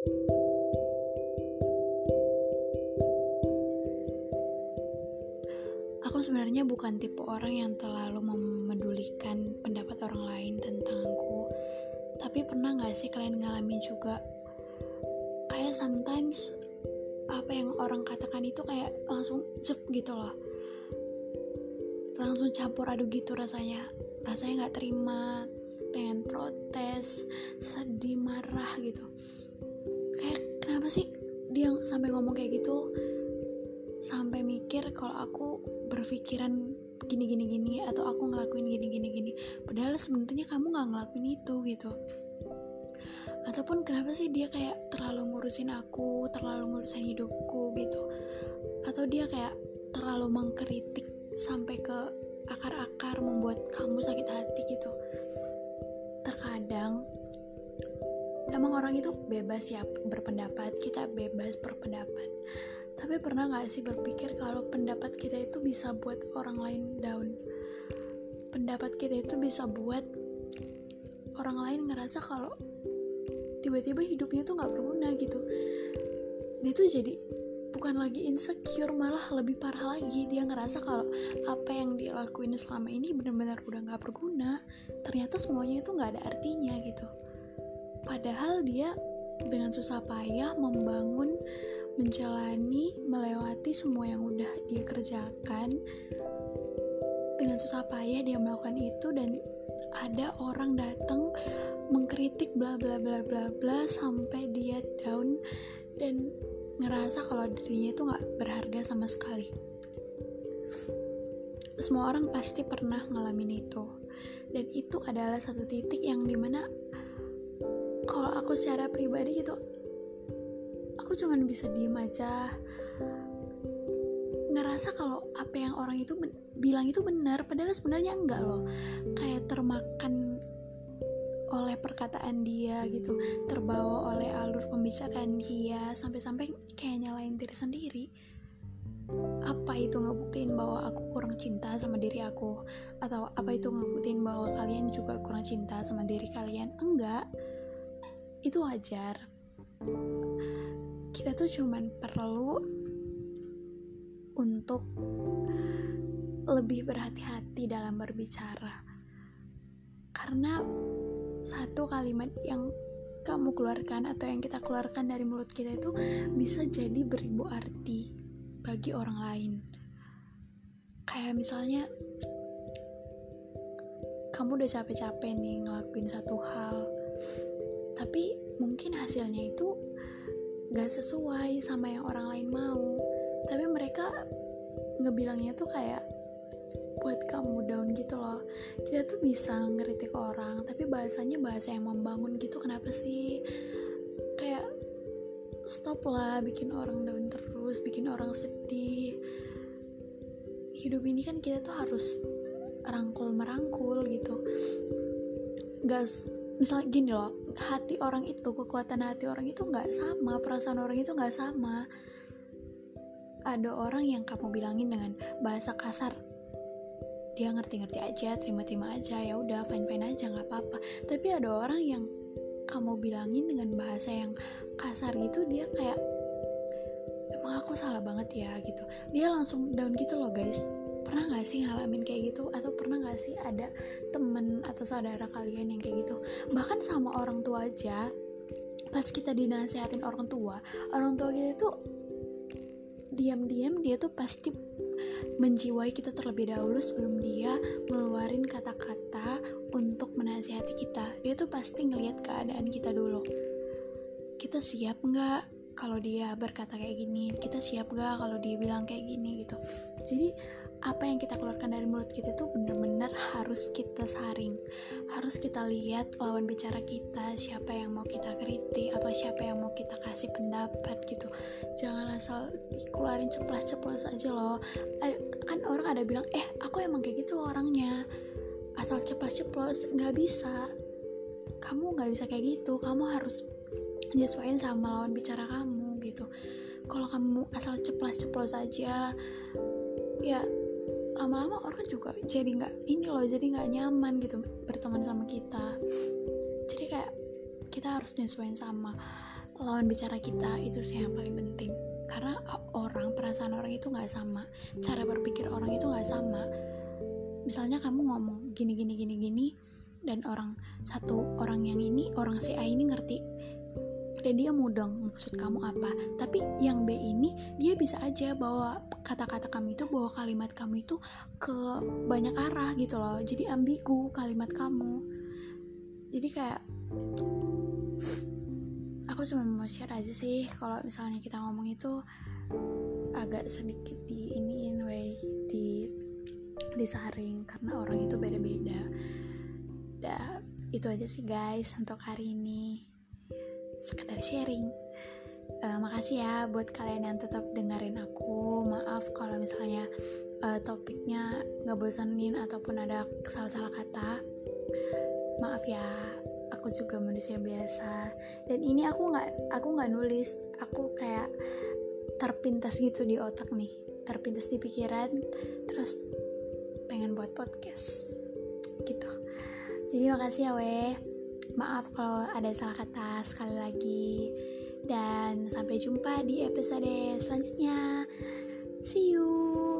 Aku sebenarnya bukan tipe orang yang terlalu memedulikan pendapat orang lain tentangku. Tapi pernah gak sih kalian ngalamin juga? Kayak sometimes apa yang orang katakan itu kayak langsung jep gitu loh. Langsung campur aduk gitu rasanya. Rasanya nggak terima pengen protes sedih marah gitu kenapa sih dia sampai ngomong kayak gitu? Sampai mikir kalau aku berpikiran gini gini gini atau aku ngelakuin gini gini gini. Padahal sebenarnya kamu nggak ngelakuin itu gitu. Ataupun kenapa sih dia kayak terlalu ngurusin aku terlalu ngurusin hidupku gitu? Atau dia kayak terlalu mengkritik sampai ke akar-akar membuat kamu sakit hati gitu? Terkadang emang orang itu bebas ya berpendapat. Kita bebas berpendapat. Tapi pernah gak sih berpikir kalau pendapat kita itu bisa buat orang lain down? Pendapat kita itu bisa buat orang lain ngerasa kalau tiba-tiba hidupnya tuh nggak berguna gitu. Dia tuh jadi bukan lagi insecure malah lebih parah lagi. Dia ngerasa kalau apa yang dia lakuin selama ini benar-benar udah nggak berguna. Ternyata semuanya itu nggak ada artinya gitu padahal dia dengan susah payah membangun menjalani melewati semua yang udah dia kerjakan. Dengan susah payah dia melakukan itu dan ada orang datang mengkritik bla bla bla bla bla sampai dia down dan ngerasa kalau dirinya itu nggak berharga sama sekali. Semua orang pasti pernah ngalamin itu. Dan itu adalah satu titik yang di mana kalau aku secara pribadi gitu aku cuman bisa diem aja. Ngerasa kalau apa yang orang itu bilang itu benar padahal sebenarnya enggak loh. Kayak termakan oleh perkataan dia gitu terbawa oleh alur pembicaraan dia sampai-sampai kayak nyalain diri sendiri. Apa itu ngebuktiin bahwa aku kurang cinta sama diri aku? Atau apa itu ngebuktiin bahwa kalian juga kurang cinta sama diri kalian? Enggak itu wajar. Kita tuh cuman perlu untuk lebih berhati-hati dalam berbicara. Karena satu kalimat yang kamu keluarkan atau yang kita keluarkan dari mulut kita itu bisa jadi beribu arti bagi orang lain. Kayak misalnya kamu udah capek-capek nih ngelakuin satu hal, tapi mungkin hasilnya itu gak sesuai sama yang orang lain mau. Tapi mereka ngebilangnya tuh kayak buat kamu down gitu loh. Kita tuh bisa ngeritik orang tapi bahasanya bahasa yang membangun gitu kenapa sih? Kayak stop lah bikin orang down terus bikin orang sedih. Hidup ini kan kita tuh harus rangkul merangkul gitu gas misalnya gini loh hati orang itu kekuatan hati orang itu nggak sama perasaan orang itu nggak sama. Ada orang yang kamu bilangin dengan bahasa kasar. Dia ngerti-ngerti aja terima-terima aja ya udah fine-fine aja nggak apa-apa. Tapi ada orang yang kamu bilangin dengan bahasa yang kasar gitu dia kayak emang aku salah banget ya gitu. Dia langsung down gitu loh guys pernah gak sih ngalamin kayak gitu? Atau pernah gak sih ada temen atau saudara kalian yang kayak gitu? Bahkan sama orang tua aja pas kita dinasehatin orang tua orang tua kita tuh diam-diam dia tuh pasti menjiwai kita terlebih dahulu sebelum dia ngeluarin kata-kata untuk menasihati kita. Dia tuh pasti ngelihat keadaan kita dulu. Kita siap nggak kalau dia berkata kayak gini? Kita siap nggak kalau dia bilang kayak gini gitu? Jadi apa yang kita keluarkan dari mulut kita itu benar-benar harus kita saring. Harus kita lihat lawan bicara kita siapa yang mau kita kritik atau siapa yang mau kita kasih pendapat gitu. Jangan asal keluarin ceplas-ceplos aja loh. Kan orang ada bilang eh aku emang kayak gitu orangnya. Asal ceplas-ceplos nggak bisa. Kamu nggak bisa kayak gitu. Kamu harus nyesuaiin sama lawan bicara kamu gitu. Kalau kamu asal ceplas-ceplos aja ya lama-lama orang juga jadi nggak ini loh jadi nggak nyaman gitu berteman sama kita. Jadi kayak kita harus nyesuaiin sama lawan bicara kita itu sih yang paling penting. Karena orang perasaan orang itu nggak sama cara berpikir orang itu nggak sama. Misalnya kamu ngomong gini gini gini gini dan orang satu orang yang ini orang si A ini ngerti dia mudeng maksud kamu apa? Tapi yang B ini dia bisa aja bawa kata-kata kamu itu bawa kalimat kamu itu ke banyak arah gitu loh. Jadi ambigu kalimat kamu. Jadi kayak aku cuma mau share aja sih kalau misalnya kita ngomong itu agak sedikit di iniin way di disaring karena orang itu beda-beda. Dah itu aja sih guys untuk hari ini sekedar sharing. Uh, makasih ya buat kalian yang tetap dengerin aku. Maaf kalau misalnya uh, topiknya nggak bosanin ataupun ada salah-salah kata. Maaf ya aku juga manusia biasa. Dan ini aku nggak aku nggak nulis. Aku kayak terpintas gitu di otak nih. Terpintas di pikiran terus pengen buat podcast. Gitu. Jadi makasih ya weh Maaf kalau ada salah kata sekali lagi. Dan sampai jumpa di episode selanjutnya. See you.